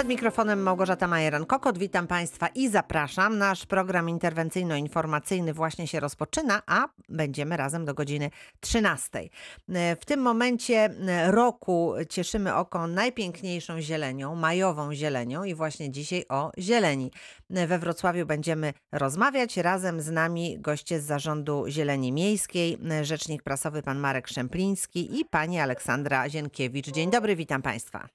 Przed mikrofonem Małgorzata Majeran-Kokot. Witam Państwa i zapraszam. Nasz program interwencyjno-informacyjny właśnie się rozpoczyna, a będziemy razem do godziny 13. W tym momencie roku cieszymy oko najpiękniejszą zielenią, majową zielenią i właśnie dzisiaj o zieleni. We Wrocławiu będziemy rozmawiać. Razem z nami goście z Zarządu Zieleni Miejskiej, rzecznik prasowy pan Marek Szempliński i pani Aleksandra Zienkiewicz. Dzień dobry, witam Państwa.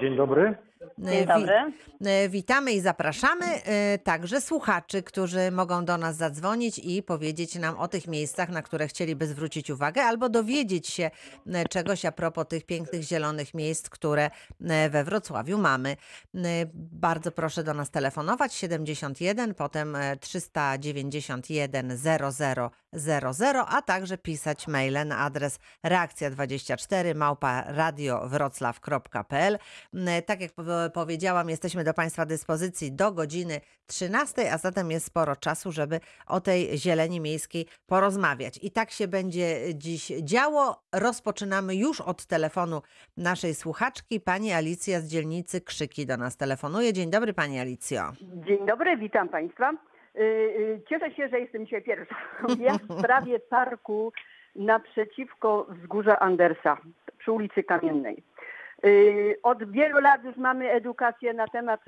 Dzień dobry. Dzień dobry. E, Witamy i zapraszamy e, także słuchaczy, którzy mogą do nas zadzwonić i powiedzieć nam o tych miejscach, na które chcieliby zwrócić uwagę, albo dowiedzieć się e, czegoś a propos tych pięknych zielonych miejsc, które e, we Wrocławiu mamy. E, Bardzo proszę do nas telefonować 71, potem e, 391 00 00, a także pisać maile na adres reakcja24 małpa radiowroclaw.pl. E, Tak jak powie- powiedziałam, jesteśmy do Państwa dyspozycji do godziny 13, a zatem jest sporo czasu, żeby o tej zieleni miejskiej porozmawiać. I tak się będzie dziś działo. Rozpoczynamy już od telefonu naszej słuchaczki. Pani Alicja z dzielnicy Krzyki do nas telefonuje. Dzień dobry Pani Alicjo. Dzień dobry, witam Państwa. Y, y, Cieszę się, że jestem dzisiaj pierwsza. Ja w sprawie parku naprzeciwko wzgórza Andersa przy ulicy Kamiennej. Y, Od wielu lat już mamy edukację na temat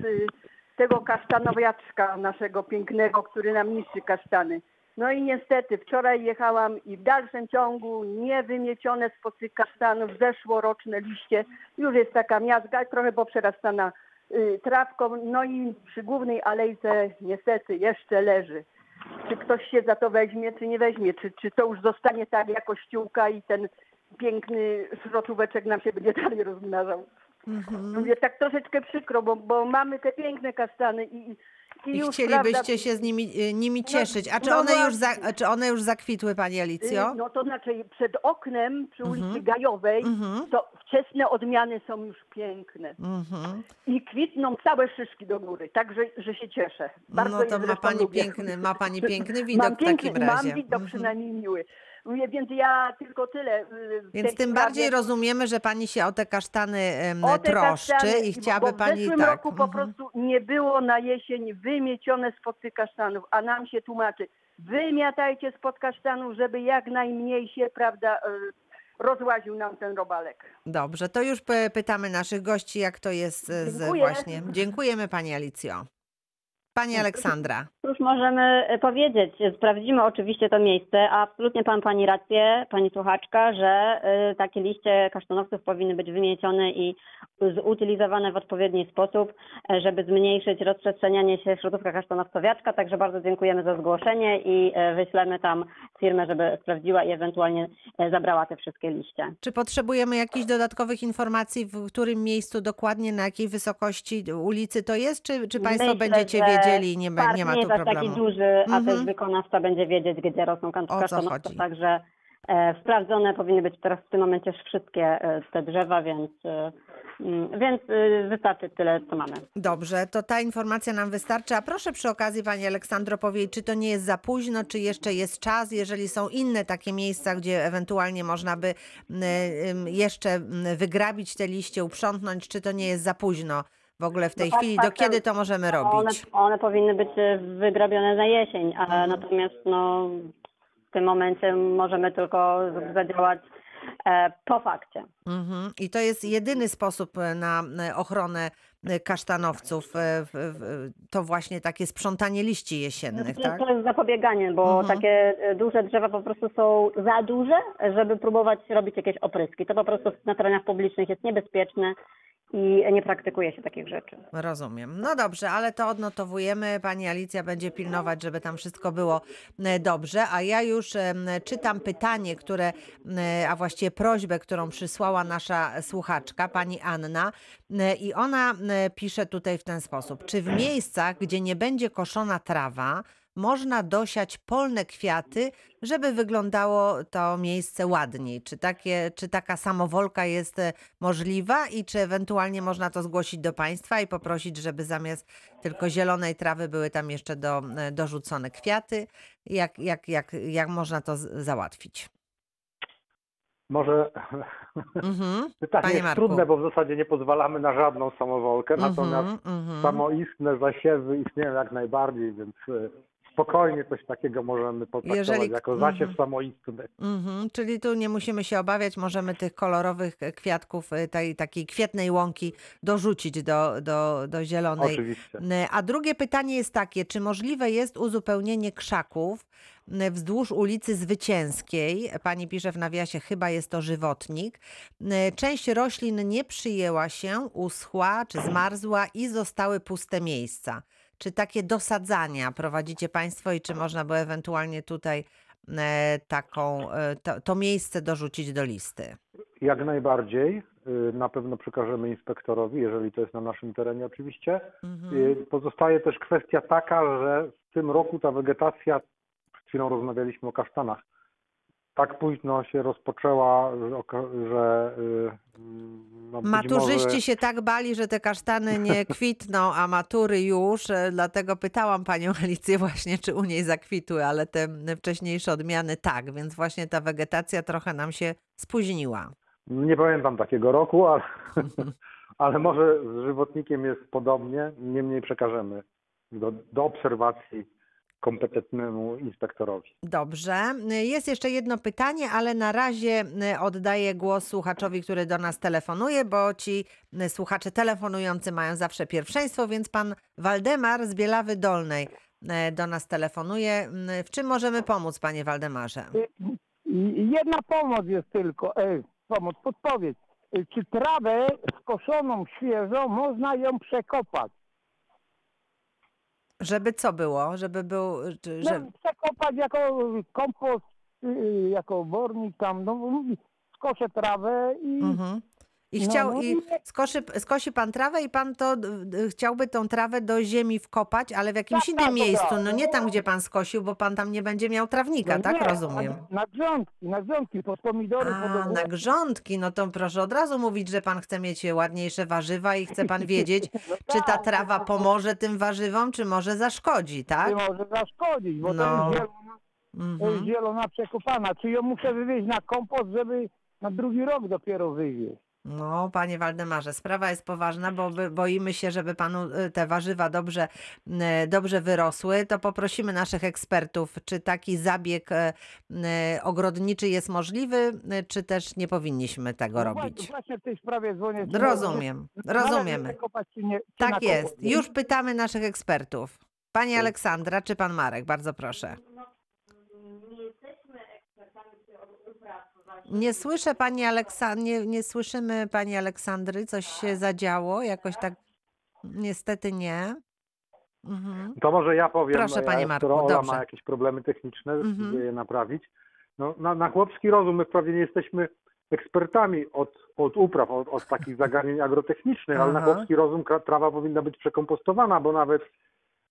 tego kasztanowiaczka naszego pięknego, który nam niszczy kasztany. No i niestety wczoraj jechałam i w dalszym ciągu niewymiecione spod tych kasztanów zeszłoroczne liście. Już jest taka miazga, trochę poprzerastana trawką. No i przy głównej alejce niestety jeszcze leży. Czy ktoś się za to weźmie, czy nie weźmie? Czy, czy to już zostanie tak jako ściółka i ten piękny szroczóweczek nam się będzie dalej rozmnażał? Mówię tak troszeczkę przykro, bo, bo mamy te piękne kasztany i, i już, chcielibyście prawda, się z nimi, y, nimi cieszyć. A czy no one, już za, czy one już zakwitły, Pani Alicjo? Y, No to znaczy przed oknem przy ulicy Mhm. Gajowej Mhm. to wczesne odmiany są już piękne Mhm. i kwitną całe szyszki do góry, także że się cieszę. Bardzo No to ma pani lubię. piękny, ma pani piękny widok mam w piękny, takim razie. Mam widok Mhm. przynajmniej miły. Więc ja tylko tyle. y, w Więc tym sprawie. bardziej rozumiemy, że pani się o te kasztany O te troszczy kasztany, i chciałaby bo w pani zeszłym tak. roku po mhm. prostu nie było na jesień wymiecione spod tych kasztanów, a nam się tłumaczy, wymiatajcie spod kasztanów, żeby jak najmniej się, prawda, y, rozłaził nam ten robalek. Dobrze, to już pytamy naszych gości, jak to jest e, z Dziękuję. właśnie. Dziękujemy pani Alicjo. Pani Aleksandra. Cóż możemy e, powiedzieć? Sprawdzimy oczywiście to miejsce, a absolutnie pan pani rację, pani słuchaczka, że y, takie liście kasztanowców powinny być wymiecione i zutylizowane w odpowiedni sposób, e, żeby zmniejszyć rozprzestrzenianie się środowiska kasztanowcowiaczka. Także bardzo dziękujemy za zgłoszenie i e, wyślemy tam firmę, żeby sprawdziła i ewentualnie e, zabrała te wszystkie liście. Czy potrzebujemy jakichś dodatkowych informacji, w którym miejscu dokładnie, na jakiej wysokości ulicy to jest? Czy, czy państwo Myślę, będziecie że wiedzieli nie, ma- nie ma tu jest aż taki problemu? duży, a Mhm. też wykonawca będzie wiedzieć, gdzie rosną kasztanowce. Także e, sprawdzone powinny być teraz w tym momencie wszystkie e, te drzewa, więc, e, mm, więc e, wystarczy tyle, co mamy. Dobrze, to ta informacja nam wystarczy. A proszę przy okazji, Pani Aleksandro, powiedzieć, czy to nie jest za późno, czy jeszcze jest czas, jeżeli są inne takie miejsca, gdzie ewentualnie można by m, ym, jeszcze wygrabić te liście, uprzątnąć, czy to nie jest za późno w ogóle w tej No tak, chwili? tak, Do kiedy tak. to możemy robić? one powinny być e, wygrabione na jesień, a Mhm. natomiast no, w tym momencie możemy tylko zadziałać e, po fakcie. Mhm. I to jest jedyny sposób e, na ochronę kasztanowców, to właśnie takie sprzątanie liści jesiennych, To, tak? to jest zapobieganie, bo Mhm. takie duże drzewa po prostu są za duże, żeby próbować robić jakieś opryski. To po prostu na terenach publicznych jest niebezpieczne i nie praktykuje się takich rzeczy. Rozumiem. No dobrze, ale to odnotowujemy. Pani Alicja będzie pilnować, żeby tam wszystko było e, dobrze. A ja już em, czytam pytanie, które, e, a właściwie prośbę, którą przysłała nasza słuchaczka, pani Anna. E, I ona e, pisze tutaj w ten sposób. Czy w miejscach, gdzie nie będzie koszona trawa, można dosiać polne kwiaty, żeby wyglądało to miejsce ładniej. Czy, takie, czy taka samowolka jest e, możliwa i czy ewentualnie można to zgłosić do państwa i poprosić, żeby zamiast tylko zielonej trawy były tam jeszcze do, e, dorzucone kwiaty? Jak, jak, jak, jak można to załatwić? Może Mhm. pytanie Panie jest trudne, bo w zasadzie nie pozwalamy na żadną samowolkę, natomiast Mhm, mhm. samoistne zasiewy istnieją jak najbardziej, więc e, spokojnie coś takiego możemy potraktować Jeżeli- jako zasiew mhm. samoistny. Mhm, czyli tu nie musimy się obawiać, możemy tych kolorowych kwiatków, y, tej takiej kwietnej łąki dorzucić do, do, do zielonej. Oczywiście. Y, A drugie pytanie jest takie, czy możliwe jest uzupełnienie krzaków wzdłuż ulicy Zwycięskiej? Pani pisze w nawiasie, chyba jest to żywotnik. Część roślin nie przyjęła się, uschła czy zmarzła i zostały puste miejsca. Czy takie dosadzania prowadzicie Państwo i czy można by ewentualnie tutaj e, taką, e, to, to miejsce dorzucić do listy? Jak najbardziej. Y, Na pewno przekażemy inspektorowi, jeżeli to jest na naszym terenie oczywiście. Mhm. Pozostaje też kwestia taka, że w tym roku ta wegetacja, przed chwilą rozmawialiśmy o kasztanach, tak późno się rozpoczęła, że, y, no Maturzyści może... się tak bali, że te kasztany nie kwitną, a matury już, e, dlatego pytałam panią Alicję właśnie, czy u niej zakwitły, ale te wcześniejsze odmiany tak, więc właśnie ta wegetacja trochę nam się spóźniła. Nie pamiętam takiego roku, ale, ale może z żywotnikiem jest podobnie. Niemniej przekażemy do, do obserwacji kompetentnemu inspektorowi. Dobrze. Jest jeszcze jedno pytanie, ale na razie y, oddaję głos słuchaczowi, który do nas telefonuje, bo ci y, słuchacze telefonujący mają zawsze pierwszeństwo, więc pan Waldemar z Bielawy Dolnej y, do nas telefonuje. W czym możemy pomóc, panie Waldemarze? Jedna pomoc jest tylko, e, pomoc, podpowiedź. Czy trawę skoszoną świeżą można ją przekopać? Żeby co było? Żeby był. czy- No, Że... przekopać jako kompost, y, jako wornik tam, no skoszę trawę i Mhm. I, No, chciał, no i i- skoszy, skosi pan trawę i pan to chciałby tą trawę do ziemi wkopać, ale w jakimś Tak, innym tak, miejscu. No nie tam, gdzie pan skosił, bo pan tam nie będzie miał trawnika, no tak? nie, Rozumiem. Na, na grządki, na grządki, pod pomidory, pod A, na ogórki. grządki, no to proszę od razu mówić, że pan chce mieć ładniejsze warzywa i chce pan wiedzieć, No czy ta tak, trawa no, pomoże tym warzywom, czy może zaszkodzi, tak? Czy może zaszkodzić, bo No. to jest zielona, Mhm. zielona przekopana. Czy ją muszę wywieźć na kompost, żeby na drugi rok dopiero wywieźć? No, panie Waldemarze, sprawa jest poważna, bo boimy się, żeby panu y, te warzywa dobrze, y, dobrze wyrosły. To poprosimy naszych ekspertów, czy taki zabieg y, ogrodniczy jest możliwy, czy też nie powinniśmy tego No robić. Właśnie, w tej sprawie dzwonię. Rozumiem, rozumiemy. Tak jest. Już pytamy naszych ekspertów. Pani Aleksandra, czy pan Marek? Bardzo proszę. Nie słyszę pani Aleksandry, nie, nie słyszymy pani Aleksandry. Coś się zadziało? Jakoś tak niestety nie. Mhm. To może ja powiem, Proszę, ja, panie Marku, skoro Ola dobrze. ma jakieś problemy techniczne, Mhm. spróbuję je naprawić. No, na, na chłopski rozum my wprawdzie nie jesteśmy ekspertami od, od upraw, od, od takich zagadnień agrotechnicznych, ale na Aha. chłopski rozum kra- trawa powinna być przekompostowana, bo nawet,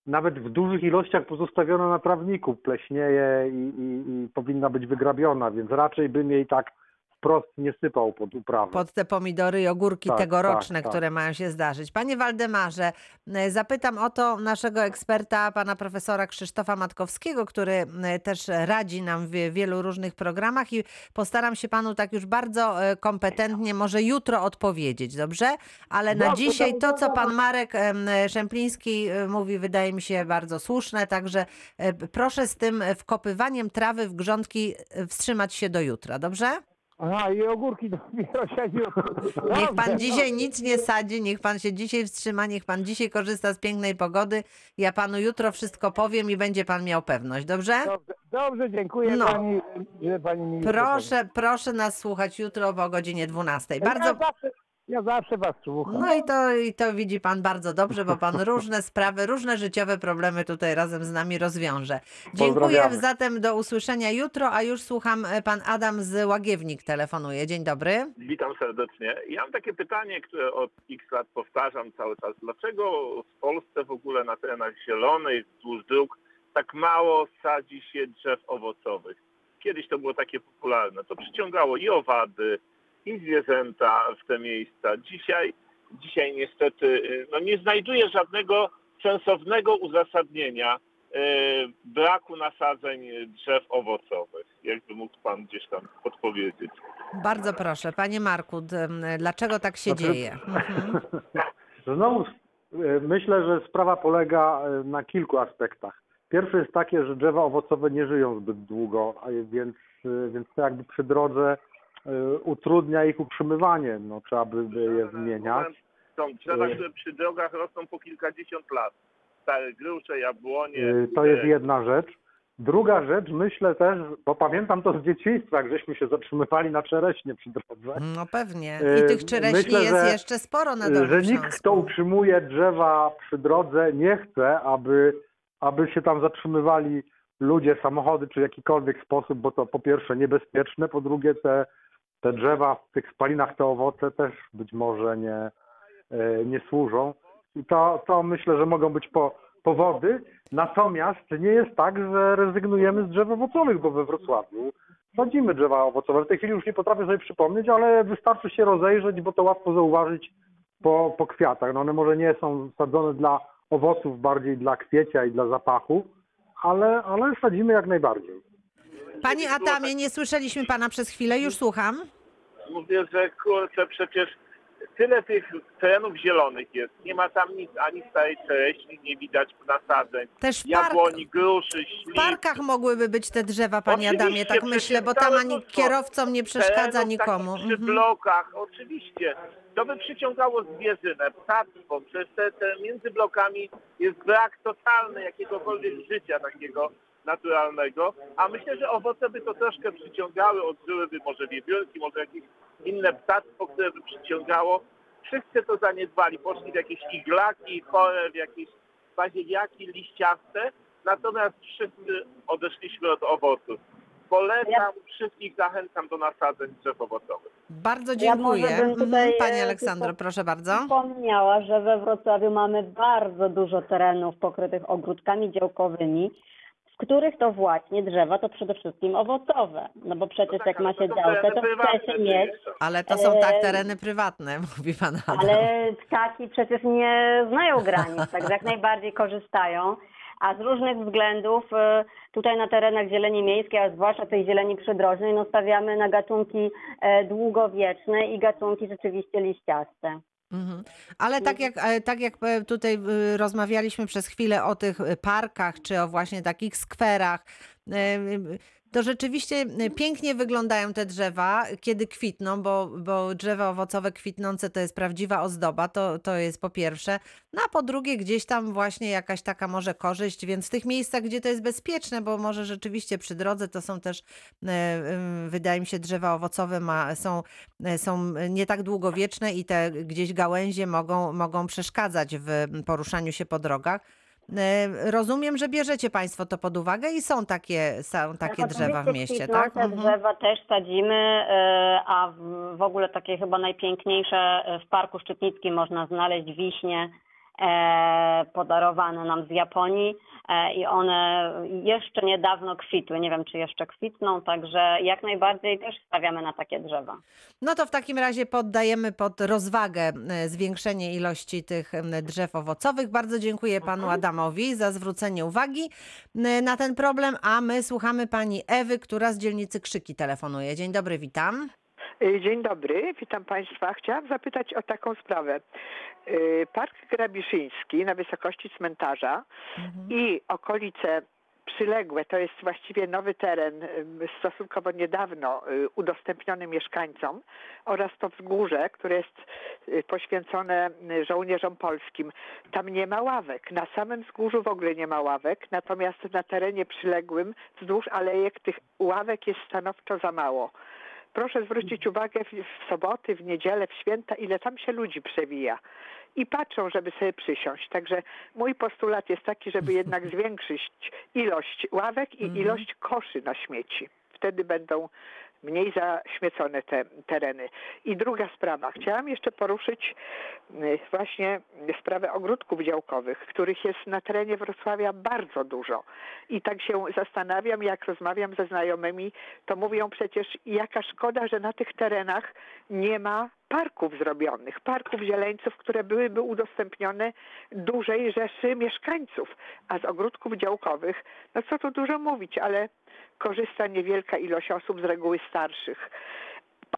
nawet w dużych ilościach pozostawiona na trawniku. Pleśnieje i, i, i powinna być wygrabiona, więc raczej bym jej tak wprost nie sypał pod uprawę. Pod te pomidory i ogórki Tak, tegoroczne, tak, tak. które mają się zdarzyć. Panie Waldemarze, e, zapytam o to naszego eksperta, pana profesora Krzysztofa Matkowskiego, który e, też radzi nam w wielu różnych programach i postaram się panu tak już bardzo e, kompetentnie, może jutro odpowiedzieć, dobrze? Ale na Dobrze, dzisiaj dobrze, to, co pan Marek em, Szempliński mówi, wydaje mi się bardzo słuszne, także proszę z tym wkopywaniem trawy w grządki wstrzymać się do jutra, dobrze? Aha, i ogórki dopiero się Niech pan dzisiaj nic nie sadzi, niech pan się dzisiaj wstrzyma, niech pan dzisiaj korzysta z pięknej pogody. Ja panu jutro wszystko powiem i będzie pan miał pewność, dobrze? Dobrze, dobrze dziękuję No. pani, że pani mi Proszę, proszę nas słuchać jutro o godzinie 12. Bardzo. Ja zawsze, ja zawsze was słucham. No i to, i to widzi pan bardzo dobrze, bo pan różne sprawy, różne życiowe problemy tutaj razem z nami rozwiąże. Dziękuję Pozdrawiamy. zatem do usłyszenia jutro, a już słucham, e, pan Adam z Łagiewnik telefonuje. Dzień dobry. Witam serdecznie. Ja mam takie pytanie, które od x lat powtarzam cały czas. Dlaczego w Polsce w ogóle na terenach zielonych, wzdłuż dróg, tak mało sadzi się drzew owocowych? Kiedyś to było takie popularne. To przyciągało i owady, i zwierzęta w te miejsca. Dzisiaj, dzisiaj niestety y, no nie znajduję żadnego sensownego uzasadnienia y, braku nasadzeń drzew owocowych. Jakby mógł Pan gdzieś tam podpowiedzieć. Bardzo proszę, panie Marku, dlaczego tak się Znaczy- dzieje? Mhm. Znowu e, myślę, że sprawa polega na kilku aspektach. Pierwsze jest takie, że drzewa owocowe nie żyją zbyt długo, więc, więc to jakby przy drodze utrudnia ich utrzymywanie. No, trzeba by je wymieniać. Są drzewa, Y- które przy drogach rosną po kilkadziesiąt lat. Stare grusze, jabłonie. E, To jest y, jedna rzecz. Druga rzecz, myślę też, bo pamiętam to z dzieciństwa, jak żeśmy się zatrzymywali na czereśnie przy drodze. No pewnie. I tych czereśni myślę, jest że- jeszcze sporo na że Dolnym nikt, Śląsku. kto utrzymuje drzewa przy drodze, nie chce, aby, aby się tam zatrzymywali ludzie, samochody czy w jakikolwiek sposób, bo to po pierwsze niebezpieczne, po drugie te, te drzewa w tych spalinach, te owoce też być może nie, e, nie służą. I to, to myślę, że mogą być po, powody. Natomiast nie jest tak, że rezygnujemy z drzew owocowych, bo we Wrocławiu sadzimy drzewa owocowe. W tej chwili już nie potrafię sobie przypomnieć, ale wystarczy się rozejrzeć, bo to łatwo zauważyć po, po kwiatach. No one może nie są sadzone dla owoców, bardziej dla kwiecia i dla zapachu, ale, ale sadzimy jak najbardziej. Panie Adamie, nie słyszeliśmy pana przez chwilę, już słucham. Mówię, że kurczę, przecież tyle tych terenów zielonych jest. Nie ma tam nic, ani starej czereśni, nie widać nasadzeń. Też w, Jabłoni, gruszy, w śliw. parkach mogłyby być te drzewa, panie Oczywiście, Adamie, tak myślę, bo tam ani kierowcom nie przeszkadza nikomu. Przy Mhm. blokach, oczywiście. To by przyciągało zwierzynę, ptactwo. Przecież te, te między blokami jest brak totalny jakiegokolwiek życia takiego naturalnego. A myślę, że owoce by to troszkę przyciągały, odżyłyby może wiewiórki, może jakieś inne ptactwo, które by przyciągało. Wszyscy to zaniedbali. Poszli w jakieś iglaki chore, w jakieś bazieliaki liściaste. Natomiast wszyscy odeszliśmy od owoców. Polecam, wszystkich zachęcam do nasadzeń drzew owocowych. Bardzo Ja dziękuję. Mhm. tutaj, Pani Aleksandro, proszę bardzo. Wspomniała, że we Wrocławiu mamy bardzo dużo terenów pokrytych ogródkami działkowymi, w których to właśnie drzewa to przede wszystkim owocowe. No bo przecież tak, jak ma się działkę, to chce się mieć, Ale to są tak tereny prywatne, mówi pan Adam. ale ptaki przecież nie znają granic, także jak najbardziej korzystają. A z różnych względów e, tutaj na terenach zieleni miejskiej, a zwłaszcza tej zieleni przydrożnej, no stawiamy na gatunki e, długowieczne i gatunki rzeczywiście liściaste. Mhm. Ale tak jak, e, tak jak e, tutaj y, rozmawialiśmy przez chwilę o tych parkach, czy o właśnie takich skwerach, to rzeczywiście pięknie wyglądają te drzewa, kiedy kwitną, bo, bo drzewa owocowe kwitnące to jest prawdziwa ozdoba, to, to jest po pierwsze. No a po drugie gdzieś tam właśnie jakaś taka może korzyść, więc w tych miejscach, gdzie to jest bezpieczne, bo może rzeczywiście przy drodze to są też, e, y, wydaje mi się, drzewa owocowe ma, są e, są nie tak długowieczne i te gdzieś gałęzie mogą, mogą przeszkadzać w poruszaniu się po drogach. E, Rozumiem, że bierzecie Państwo to pod uwagę i są takie, są takie Tak, drzewa w mieście, tak? kwitnące Mhm. drzewa też sadzimy, e, a w- ogóle takie chyba najpiękniejsze e, w Parku Szczytnickim można znaleźć wiśnie podarowane nam z Japonii e, i one jeszcze niedawno kwitły. Nie wiem, czy jeszcze kwitną, także jak najbardziej też stawiamy na takie drzewa. No to w takim razie poddajemy pod rozwagę e, zwiększenie ilości tych drzew owocowych. Bardzo dziękuję panu Adamowi za zwrócenie uwagi na ten problem, a my słuchamy pani Ewy, która z dzielnicy Krzyki telefonuje. Dzień dobry, witam. Y, Dzień dobry, witam Państwa. Chciałam zapytać o taką sprawę. Y, Park Grabiszyński na wysokości cmentarza i okolice przyległe, to jest właściwie nowy teren y, stosunkowo niedawno udostępniony mieszkańcom oraz to wzgórze, które jest poświęcone żołnierzom polskim. Tam nie ma ławek. Na samym wzgórzu w ogóle nie ma ławek, natomiast na terenie przyległym wzdłuż alejek tych ławek jest stanowczo za mało. Proszę zwrócić uwagę w, w soboty, w niedzielę, w święta, ile tam się ludzi przewija. I patrzą, żeby sobie przysiąść. Także mój postulat jest taki, żeby jednak zwiększyć ilość ławek i ilość koszy na śmieci. Wtedy będą mniej zaśmiecone te tereny. I druga sprawa. Chciałam jeszcze poruszyć y, właśnie sprawę ogródków działkowych, których jest na terenie Wrocławia bardzo dużo. I tak się zastanawiam, jak rozmawiam ze znajomymi, to mówią przecież, jaka szkoda, że na tych terenach nie ma parków zrobionych, parków zieleńców, które byłyby udostępnione dużej rzeszy mieszkańców. A z ogródków działkowych, no co tu dużo mówić, ale korzysta niewielka ilość osób, z reguły starszych.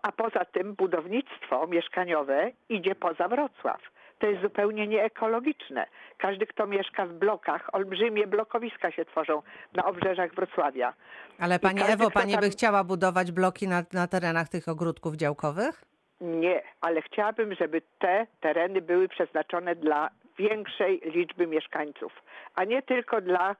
a poza tym budownictwo mieszkaniowe idzie poza Wrocław. To jest zupełnie nieekologiczne. Każdy, kto mieszka w blokach, olbrzymie blokowiska się tworzą na obrzeżach Wrocławia. Ale pani każdy, Ewo, pani by tam- chciała budować bloki na, na terenach tych ogródków działkowych? Nie, ale chciałabym, żeby te tereny były przeznaczone dla większej liczby mieszkańców, a nie tylko dla.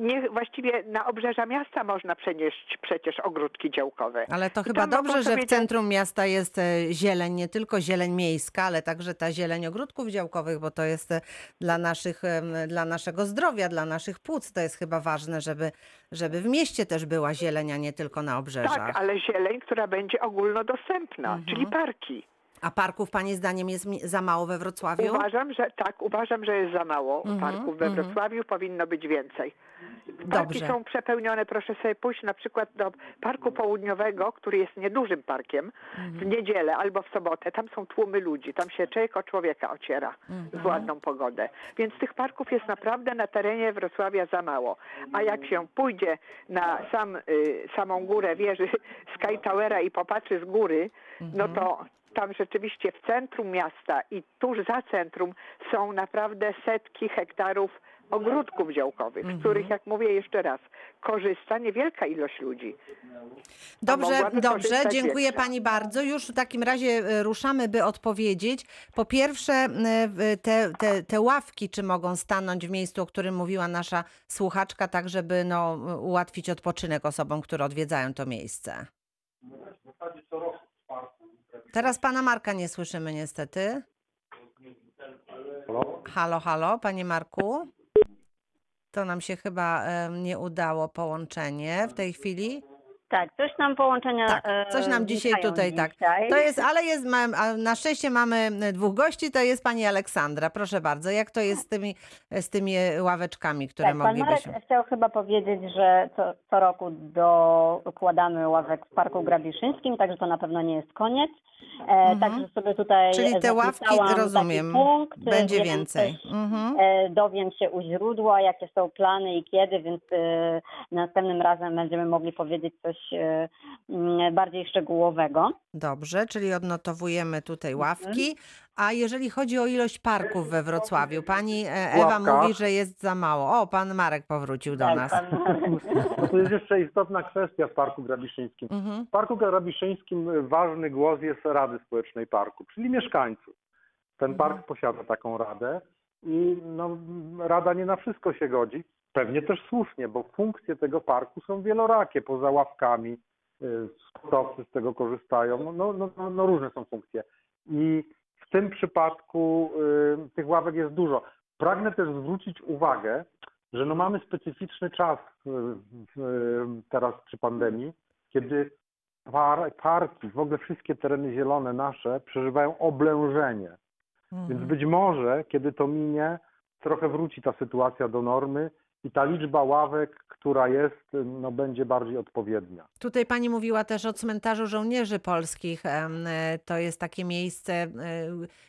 Nie, właściwie na obrzeża miasta można przenieść przecież ogródki działkowe. Ale to chyba dobrze, że w centrum miasta jest e, zieleń, nie tylko zieleń miejska, ale także ta zieleń ogródków działkowych, bo to jest e, dla, naszych, dla naszego zdrowia, dla naszych płuc. To jest chyba ważne, żeby, żeby w mieście też była zieleń, a nie tylko na obrzeżach. Tak, ale zieleń, która będzie ogólnodostępna, Mhm. czyli parki. A parków pani zdaniem jest za mało we Wrocławiu? Uważam, że tak, uważam, że jest za mało Mhm, parków we mhm. Wrocławiu, powinno być więcej. Parki Dobrze. są przepełnione, proszę sobie pójść na przykład do Parku Południowego, który jest niedużym parkiem, w Mhm. niedzielę albo w sobotę. Tam są tłumy ludzi, tam się człowiek o człowieka ociera Mhm. w ładną pogodę. Więc tych parków jest naprawdę na terenie Wrocławia za mało. A jak się pójdzie na sam, y, samą górę wieży Sky Towera i popatrzy z góry, no Mhm. to tam rzeczywiście w centrum miasta i tuż za centrum są naprawdę setki hektarów ogródków działkowych, Mhm. z których, jak mówię jeszcze raz, korzysta niewielka ilość ludzi. Dobrze, dobrze, dziękuję większa. pani bardzo. Już w takim razie e, ruszamy, by odpowiedzieć. Po pierwsze, e, te, te, te ławki, czy mogą stanąć w miejscu, o którym mówiła nasza słuchaczka, tak żeby no, ułatwić odpoczynek osobom, które odwiedzają to miejsce. Teraz pana Marka nie słyszymy niestety. Halo, halo, panie Marku. To nam się chyba e, nie udało połączenie w tej chwili. Tak, coś nam połączenia. Tak, e, coś nam dzisiaj tutaj, tak. dzisiaj. To jest, ale jest, mam- a na szczęście mamy e, dwóch gości, to jest pani Aleksandra. Proszę bardzo, jak to jest z tymi, z tymi ławeczkami, które Tak, pan Marek moglibyśmy... chciał chyba powiedzieć, że co, co roku dokładamy ławek w Parku Grabiszyńskim, także to na pewno nie jest koniec. E, Mhm. Także sobie tutaj Czyli te ławki, rozumiem, punkt, będzie więc więcej. też, Mhm. e, Dowiem się u źródła, jakie są plany i kiedy, więc e, następnym razem będziemy mogli powiedzieć coś e, bardziej szczegółowego. Dobrze, czyli odnotowujemy tutaj Mhm. ławki. A jeżeli chodzi o ilość parków we Wrocławiu, pani e, Ewa Ławka. mówi, że jest za mało. O, pan Marek powrócił do Tak, nas. No to jest jeszcze istotna kwestia w Parku Grabiszyńskim. Mhm. W Parku Grabiszyńskim ważny głos jest Rady Społecznej Parku, czyli mieszkańców. Ten park posiada taką radę i no, rada nie na wszystko się godzi. Pewnie też słusznie, bo funkcje tego parku są wielorakie, poza ławkami, y, sportowcy z tego korzystają, no, no, no, no, no różne są funkcje. I w tym przypadku y, tych ławek jest dużo. Pragnę też zwrócić uwagę, że no mamy specyficzny czas y, y, teraz przy pandemii, kiedy par, parki, w ogóle wszystkie tereny zielone nasze przeżywają oblężenie. Więc Mhm. być może, kiedy to minie, trochę wróci ta sytuacja do normy i ta liczba ławek, która jest, no, będzie bardziej odpowiednia. Tutaj pani mówiła też o cmentarzu żołnierzy polskich. E, To jest takie miejsce, e,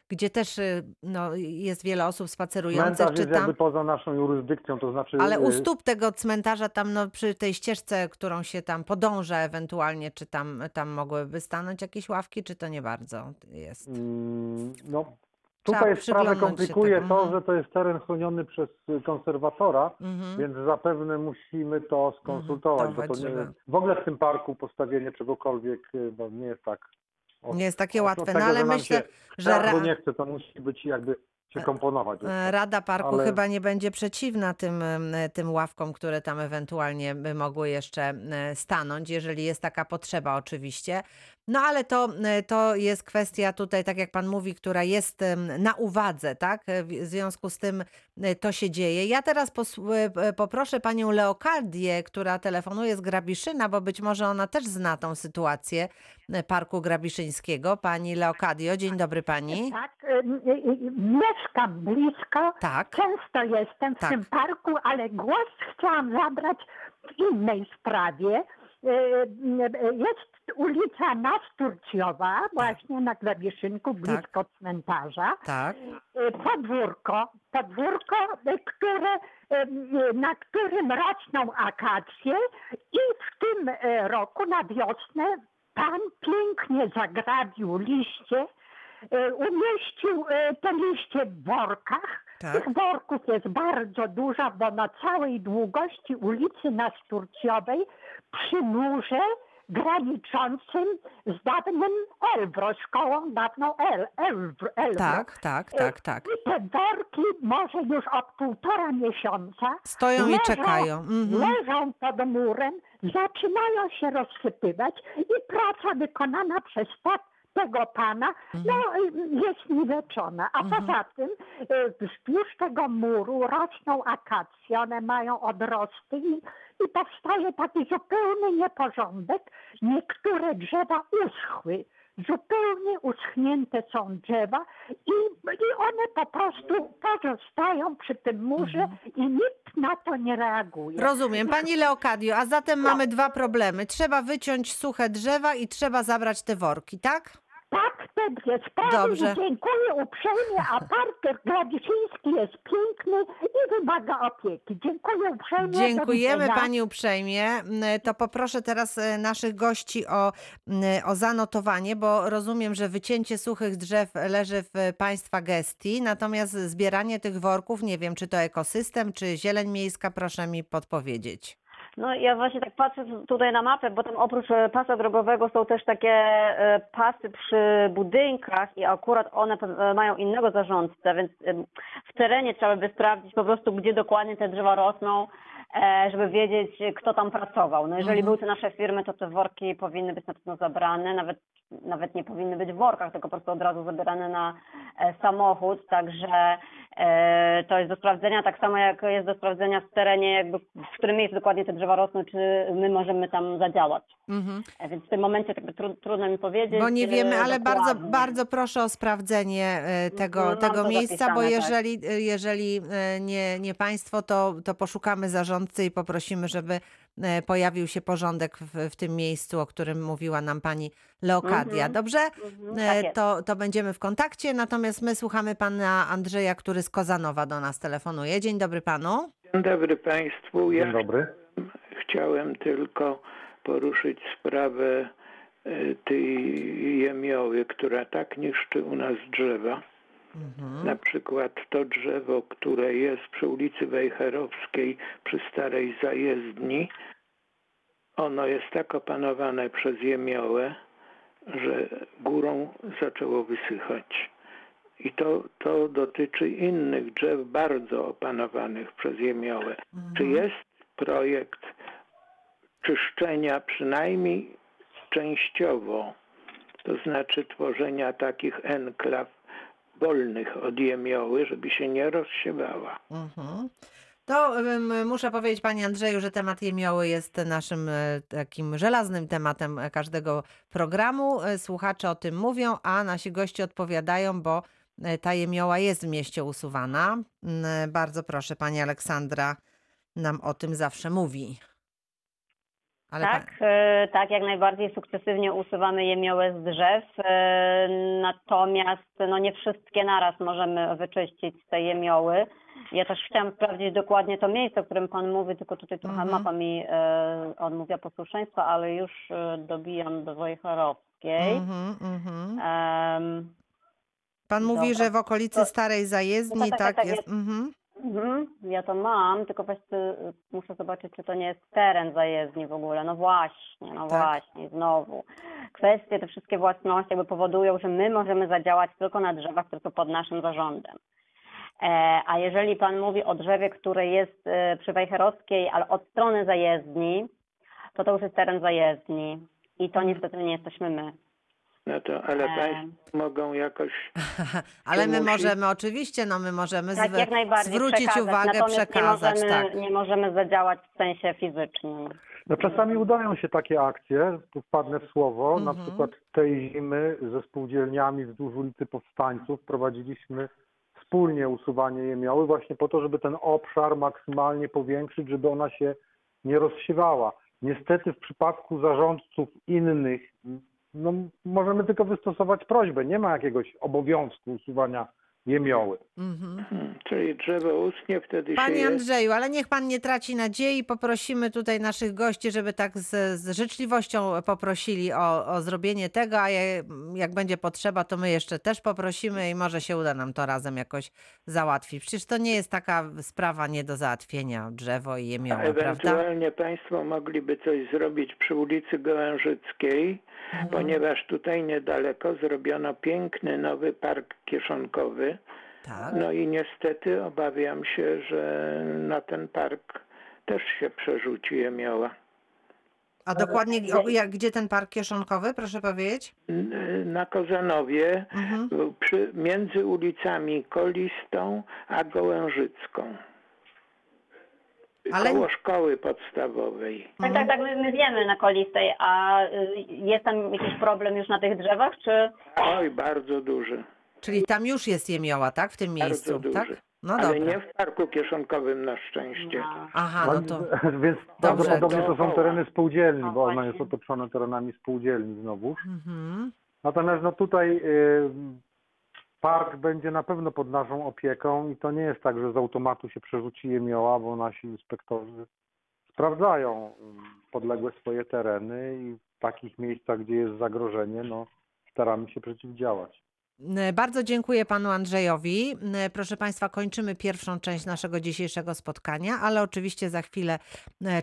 gdzie też e, no, jest wiele osób spacerujących, Cmentarz czy jest tam. jakby poza naszą jurysdykcją, to znaczy... Ale u y, stóp tego cmentarza, tam no, przy tej ścieżce, którą się tam podąża ewentualnie, czy tam, tam mogłyby stanąć jakieś ławki, czy to nie bardzo jest? Mm, No, tutaj sprawę komplikuje to, Mhm. że to jest teren chroniony przez konserwatora, Mhm. więc zapewne musimy to skonsultować. bo to nie, w ogóle w tym parku postawienie czegokolwiek no, nie jest tak. o- Nie jest takie od łatwe, tego, no ale myślę, się że ra- nie chce, to musi być jakby się komponować. E, Rada Parku Ale- chyba nie będzie przeciwna tym, tym ławkom, które tam ewentualnie by mogły jeszcze stanąć, jeżeli jest taka potrzeba oczywiście. No ale to, to jest kwestia tutaj, tak jak pan mówi, która jest na uwadze, tak? W związku z tym to się dzieje. Ja teraz e, poproszę panią Leokardię, która telefonuje z Grabiszyna, bo być może ona też zna tą sytuację e, Parku Grabiszyńskiego. Pani Leokadio, dzień dobry pani. Tak, y, y, y, mieszkam blisko, Tak. często jestem w Tak. tym parku, ale głos chciałam zabrać w innej sprawie. Y, y, Jest ulica Nasturciowa, właśnie na Grabieszynku, blisko cmentarza. Tak. Podwórko, podwórko, które, na którym rosną akacje i w tym roku na wiosnę pan pięknie zagrabił liście, e, umieścił e, te liście w workach. Tak. Tych worków jest bardzo dużo, bo na całej długości ulicy Nasturciowej przy murze graniczącym z dawnym Elbro, szkołą dawną El, Elbro. Elbro. Tak, tak, tak, tak. I te worki może już od półtora miesiąca Stoją i leżą, czekają. Mhm. leżą pod murem, zaczynają się rozsypywać i praca wykonana przez tego pana no, y, jest niweczona. A poza tym y, wzdłuż tego muru rosną akacje, one mają odrosty i, i powstaje taki zupełny nieporządek. Niektóre drzewa uschły. Zupełnie uschnięte są drzewa i, i one po prostu pozostają przy tym murze i nikt na to nie reaguje. Rozumiem. Pani Leokadio, a zatem mamy dwa problemy. Trzeba wyciąć suche drzewa i trzeba zabrać te worki, tak? Tak, jest. Prawie Dobrze. dziękuję uprzejmie, a park Gradiszyński jest piękny i wymaga opieki. Dziękuję uprzejmie. Dziękujemy. Pani uprzejmie. Mm, To poproszę teraz e, naszych gości o, mm, o zanotowanie, bo rozumiem, że wycięcie suchych drzew leży w Państwa gestii, natomiast zbieranie tych worków, nie wiem, czy to ekosystem, czy zieleń miejska, proszę mi podpowiedzieć. No ja właśnie tak patrzę tutaj na mapę, bo tam oprócz e, pasa drogowego są też takie e, pasy przy budynkach i akurat one e, mają innego zarządcę, więc w terenie trzeba by sprawdzić po prostu, gdzie dokładnie te drzewa rosną, żeby wiedzieć, kto tam pracował. No jeżeli były to nasze firmy, to te worki powinny być na pewno zabrane, nawet nawet nie powinny być w workach, tylko po prostu od razu zabierane na e, samochód, także e, to jest do sprawdzenia, tak samo jak jest do sprawdzenia w terenie, jakby w którym miejscu dokładnie te drzewa rosną, czy my możemy tam zadziałać. Mhm. E, Więc w tym momencie jakby tru, trudno mi powiedzieć. Bo nie wiemy, e, ale bardzo, dokładnie. bardzo proszę o sprawdzenie e, tego, Mam tego miejsca, bo zapisane, tak. jeżeli, e, jeżeli e, nie, nie Państwo, to, to poszukamy zarządcy i poprosimy, żeby e, pojawił się porządek w, w tym miejscu, o którym mówiła nam Pani Leokadia. Mhm. Dobrze? Mhm, E, tak. To, to będziemy w kontakcie, natomiast my słuchamy Pana Andrzeja, który z Kozanowa do nas telefonuje. Dzień dobry Panu. Dzień dobry Państwu. Ja Dzień dobry. chciałem tylko poruszyć sprawę e, tej jemioły, która tak niszczy u nas drzewa. Mhm. Na przykład to drzewo, które jest przy ulicy Wejherowskiej przy starej zajezdni, ono jest tak opanowane przez jemiołę, że górą zaczęło wysychać. I to, to dotyczy innych drzew bardzo opanowanych przez jemiołę. Czy jest projekt czyszczenia przynajmniej częściowo, to znaczy tworzenia takich enklaw wolnych od jemioły, żeby się nie rozsiewała? Mhm. To ym, muszę powiedzieć Panie Andrzeju, że temat jemioły jest naszym e, takim żelaznym tematem e, każdego programu. E, Słuchacze o tym mówią, a nasi goście odpowiadają, bo ta jemioła jest w mieście usuwana. Mm, Bardzo proszę, Pani Aleksandra nam o tym zawsze mówi. Ale pa- Tak, e, tak, jak najbardziej sukcesywnie usuwamy jemiołę z drzew, e, natomiast no nie wszystkie naraz możemy wyczyścić z tej jemioły. Ja też chciałam sprawdzić dokładnie to miejsce, o którym Pan mówi, tylko tutaj trochę Mhm. mapa mi e, odmawia posłuszeństwa, ale już dobijam do Wojcherowskiej. Mhm, mhm. Em, Pan mówi, dobra. że w okolicy starej zajezdni No tak, tak, tak tak, jest. jest. Mhm. Mhm, ja to mam, tylko właśnie y, muszę zobaczyć, czy to nie jest teren zajezdni w ogóle. No właśnie, no Tak. właśnie, znowu. Kwestie, te wszystkie własności jakby powodują, że my możemy zadziałać tylko na drzewach, które są pod naszym zarządem. E, a jeżeli Pan mówi o drzewie, które jest e, przy Wejherowskiej, ale od strony zajezdni, to to już jest teren zajezdni. I to niestety nie jesteśmy my. No to, ale Em. Państwo mogą jakoś Ale my musi? możemy, oczywiście, no my możemy Tak, zwe- jak najbardziej zwrócić przekazać. uwagę, Natomiast przekazać. nie możemy, tak. nie możemy zadziałać w sensie fizycznym. No czasami udają się takie akcje, tu wpadnę w słowo, na Mhm. przykład tej zimy ze spółdzielniami wzdłuż ulicy Powstańców prowadziliśmy wspólnie usuwanie jemioły właśnie po to, żeby ten obszar maksymalnie powiększyć, żeby ona się nie rozsiewała. Niestety w przypadku zarządców innych, no, możemy tylko wystosować prośbę. Nie ma jakiegoś obowiązku usuwania jemioły. Mhm. Hmm, czyli drzewo ustnie wtedy się Panie je... Andrzeju, ale niech pan nie traci nadziei. Poprosimy tutaj naszych gości, żeby tak z, z życzliwością poprosili o, o zrobienie tego, a je, jak będzie potrzeba, to my jeszcze też poprosimy i może się uda nam to razem jakoś załatwić. Przecież to nie jest taka sprawa nie do załatwienia, drzewo i jemioła, prawda? ewentualnie Państwo mogliby coś zrobić przy ulicy Gołężyckiej, Mhm. ponieważ tutaj niedaleko zrobiono piękny nowy park kieszonkowy. Tak. No i niestety obawiam się, że na ten park też się przerzuci jemioła. A dokładnie jak, gdzie ten park kieszonkowy, proszę powiedzieć? Na Kozanowie, Mhm. przy, między ulicami Kolistą a Gołężycką. Ale- Koło szkoły podstawowej. Tak, tak, tak, my, my wiemy na kolistej, a y, jest tam jakiś problem już na tych drzewach, czy... Oj, bardzo duży. Czyli tam już jest jemioła, tak? W tym Bardzo miejscu, duży. tak? No Ale dobra. nie w parku kieszonkowym na szczęście. Aha, no to... Więc Dobrze, prawdopodobnie to są tereny spółdzielni, No bo ono właśnie. jest otoczone terenami spółdzielni znowu. Mhm. Natomiast no tutaj y, park będzie na pewno pod naszą opieką i to nie jest tak, że z automatu się przerzuci jemioła, bo nasi inspektorzy sprawdzają y, podległe swoje tereny i w takich miejscach, gdzie jest zagrożenie, no staramy się przeciwdziałać. Bardzo dziękuję panu Andrzejowi. Proszę państwa, kończymy pierwszą część naszego dzisiejszego spotkania, ale oczywiście za chwilę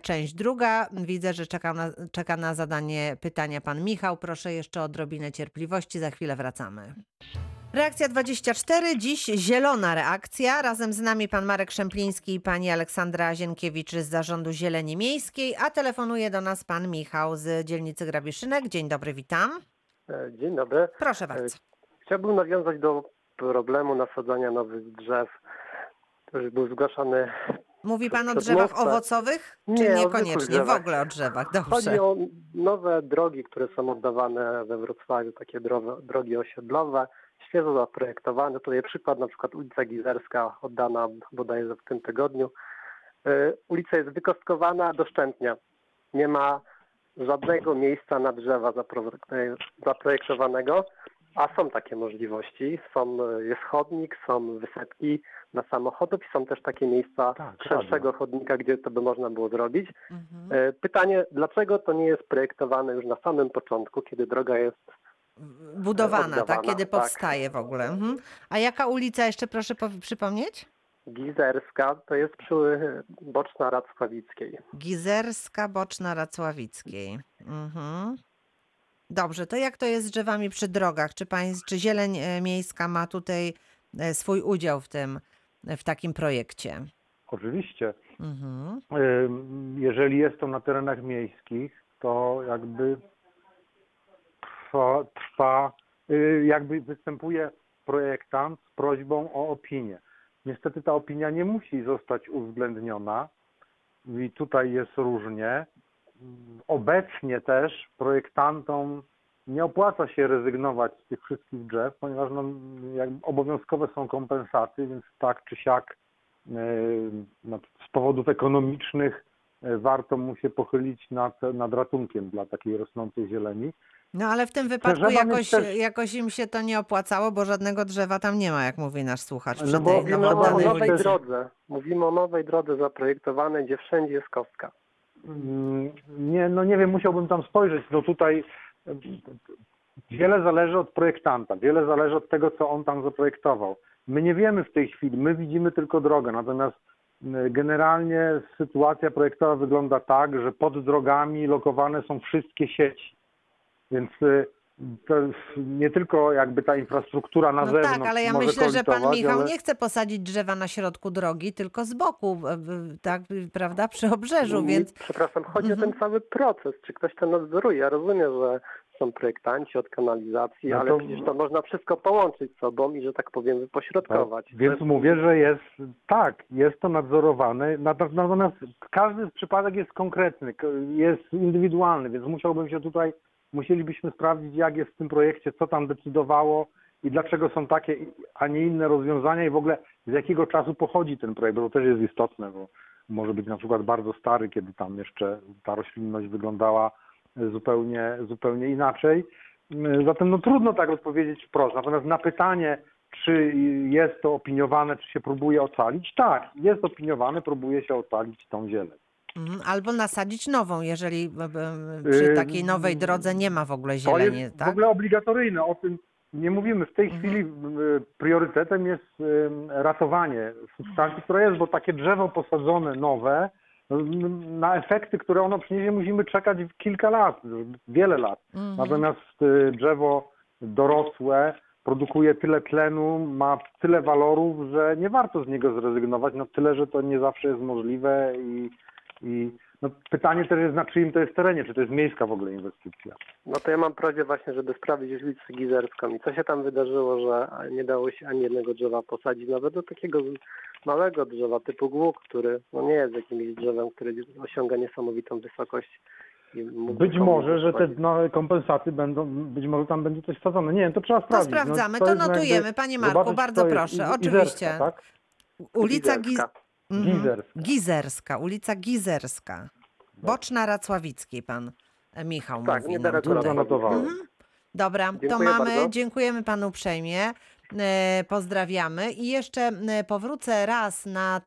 część druga. Widzę, że czeka na, czeka na zadanie pytania pan Michał. Proszę jeszcze o odrobinę cierpliwości, za chwilę wracamy. Reakcja 24, dziś zielona reakcja. Razem z nami pan Marek Szempliński i pani Aleksandra Zienkiewicz z Zarządu Zieleni Miejskiej, a telefonuje do nas pan Michał z dzielnicy Grabiszynek. Dzień dobry, witam. E, Dzień dobry. Proszę bardzo. Chciałbym nawiązać do problemu nasadzania nowych drzew, który był zgłaszany. Mówi pan o drzewach owocowych? Czy Nie, niekoniecznie? W ogóle o drzewach, Chodzi dobrze. o nowe drogi, które są oddawane we Wrocławiu, takie drogi osiedlowe, świeżo zaprojektowane. Tutaj przykład na przykład ulica Gizerska oddana bodajże w tym tygodniu. E, Ulica jest wykostkowana doszczętnie. Nie ma żadnego miejsca na drzewa zapro- zaprojektowanego, a są takie możliwości. Są, e, jest chodnik, są wysepki dla samochodów i są też takie miejsca Tak, szerszego chodnika, gdzie to by można było zrobić. Mhm. E, Pytanie, dlaczego to nie jest projektowane już na samym początku, kiedy droga jest Budowana, tak? Kiedy tak. powstaje w ogóle. Mhm. A jaka ulica jeszcze proszę przypomnieć? Gizerska, to jest przy e, Boczna Racławickiej. Gizerska Boczna Racławickiej. Mhm. Dobrze, to jak to jest z drzewami przy drogach? Czy, państw, czy Zieleń e, Miejska ma tutaj e, swój udział w tym, w takim projekcie? Oczywiście. Mhm. Ym, Jeżeli jest to na terenach miejskich, to jakby trwa, trwa y, jakby występuje projektant z prośbą o opinię. Niestety ta opinia nie musi zostać uwzględniona i tutaj jest różnie. Obecnie też projektantom nie opłaca się rezygnować z tych wszystkich drzew, ponieważ no, obowiązkowe są kompensaty, więc tak czy siak e, no, z powodów ekonomicznych e, warto mu się pochylić nad, nad ratunkiem dla takiej rosnącej zieleni. No ale w tym wypadku jakoś, też- jakoś im się to nie opłacało, bo żadnego drzewa tam nie ma, jak mówi nasz słuchacz. No bo- tej Mówimy no o nowej ulicy. drodze. Mówimy o nowej drodze zaprojektowanej, gdzie wszędzie jest kostka. Mm, Nie, no nie wiem, musiałbym tam spojrzeć. No tutaj e, wiele zależy od projektanta, wiele zależy od tego, co on tam zaprojektował. My nie wiemy w tej chwili, my widzimy tylko drogę, natomiast generalnie sytuacja projektowa wygląda tak, że pod drogami lokowane są wszystkie sieci. Więc y, to jest nie tylko jakby ta infrastruktura na No zewnątrz tak, ale ja może myślę, że pan Michał ale... nie chce posadzić drzewa na środku drogi, tylko z boku, tak, prawda, przy obrzeżu, Nie, więc Przepraszam, chodzi Mhm. o ten cały proces, czy ktoś to nadzoruje. Ja rozumiem, że są projektanci od kanalizacji, No ale to- przecież to można wszystko połączyć z sobą i, że tak powiem, wypośrodkować. Tak, Więc To- mówię, że jest tak, jest to nadzorowane, nat- natomiast każdy przypadek jest konkretny, jest indywidualny, więc musiałbym się tutaj, musielibyśmy sprawdzić, jak jest w tym projekcie, co tam decydowało i dlaczego są takie, a nie inne rozwiązania i w ogóle z jakiego czasu pochodzi ten projekt, bo to też jest istotne, bo może być na przykład bardzo stary, kiedy tam jeszcze ta roślinność wyglądała zupełnie, zupełnie inaczej. Zatem no trudno tak odpowiedzieć wprost. Natomiast na pytanie, czy jest to opiniowane, czy się próbuje ocalić? Tak, jest opiniowane, próbuje się ocalić tą zieleń. Mhm, Albo nasadzić nową, jeżeli e, e, przy takiej nowej drodze nie ma w ogóle To zieleni, jest w tak? ogóle obligatoryjne, o tym nie mówimy. W tej Mhm. chwili y, priorytetem jest ratowanie substancji, która jest, bo takie drzewo posadzone nowe, no, na efekty, które ono przyniesie, musimy czekać kilka lat, wiele lat. Mhm. Natomiast drzewo dorosłe produkuje tyle tlenu, ma tyle walorów, że nie warto z niego zrezygnować, no tyle, że to nie zawsze jest możliwe i, i no, pytanie też jest na czyim to jest terenie, czy to jest miejska w ogóle inwestycja. No to ja mam prośbę właśnie, żeby sprawdzić ulicę Gizerską i co się tam wydarzyło, że nie dało się ani jednego drzewa posadzić, nawet do takiego małego drzewa typu głuk, który no nie jest jakimś drzewem, które osiąga niesamowitą wysokość. Być może, że te no, kompensaty będą, być może tam będzie coś wsadzone. Nie wiem, to trzeba To sprawdzić. No, sprawdzamy, to jest jakby notujemy. Panie Marku, zobaczyć, bardzo proszę, oczywiście. Gizerska, tak? Ulica Giz... Gizerska. Mhm. Gizerska. Gizerska, ulica Gizerska. Boczna Racławickiej, pan e, Michał Tak, mówi nam niedaleko tutaj. Zanotowałem. Mhm. Dobra, to Dziękuję mamy, bardzo. dziękujemy panu uprzejmie. E, Pozdrawiamy i jeszcze powrócę raz na,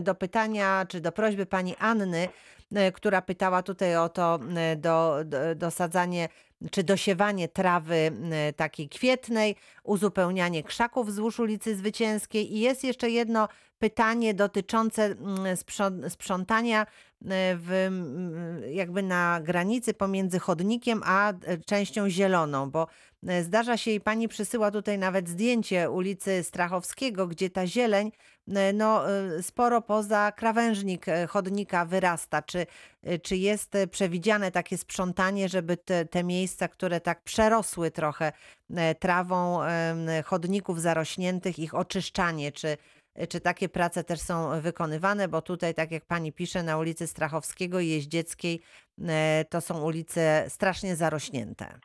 do pytania, czy do prośby pani Anny, e, która pytała tutaj o to e, do, do, dosadzanie czy dosiewanie trawy takiej kwietnej, uzupełnianie krzaków wzdłuż ulicy Zwycięskiej i jest jeszcze jedno pytanie dotyczące mm, sprząt- sprzątania e, w, jakby na granicy pomiędzy chodnikiem a e, częścią zieloną, bo e, zdarza się i pani przysyła tutaj nawet zdjęcie ulicy Strachowskiego, gdzie ta zieleń no, sporo poza krawężnik chodnika wyrasta. Czy, czy jest przewidziane takie sprzątanie, żeby te, te miejsca, które tak przerosły trochę trawą chodników zarośniętych, ich oczyszczanie, czy, czy takie prace też są wykonywane, bo tutaj, tak jak pani pisze, na ulicy Strachowskiego i Jeździeckiej e, to są ulice strasznie zarośnięte.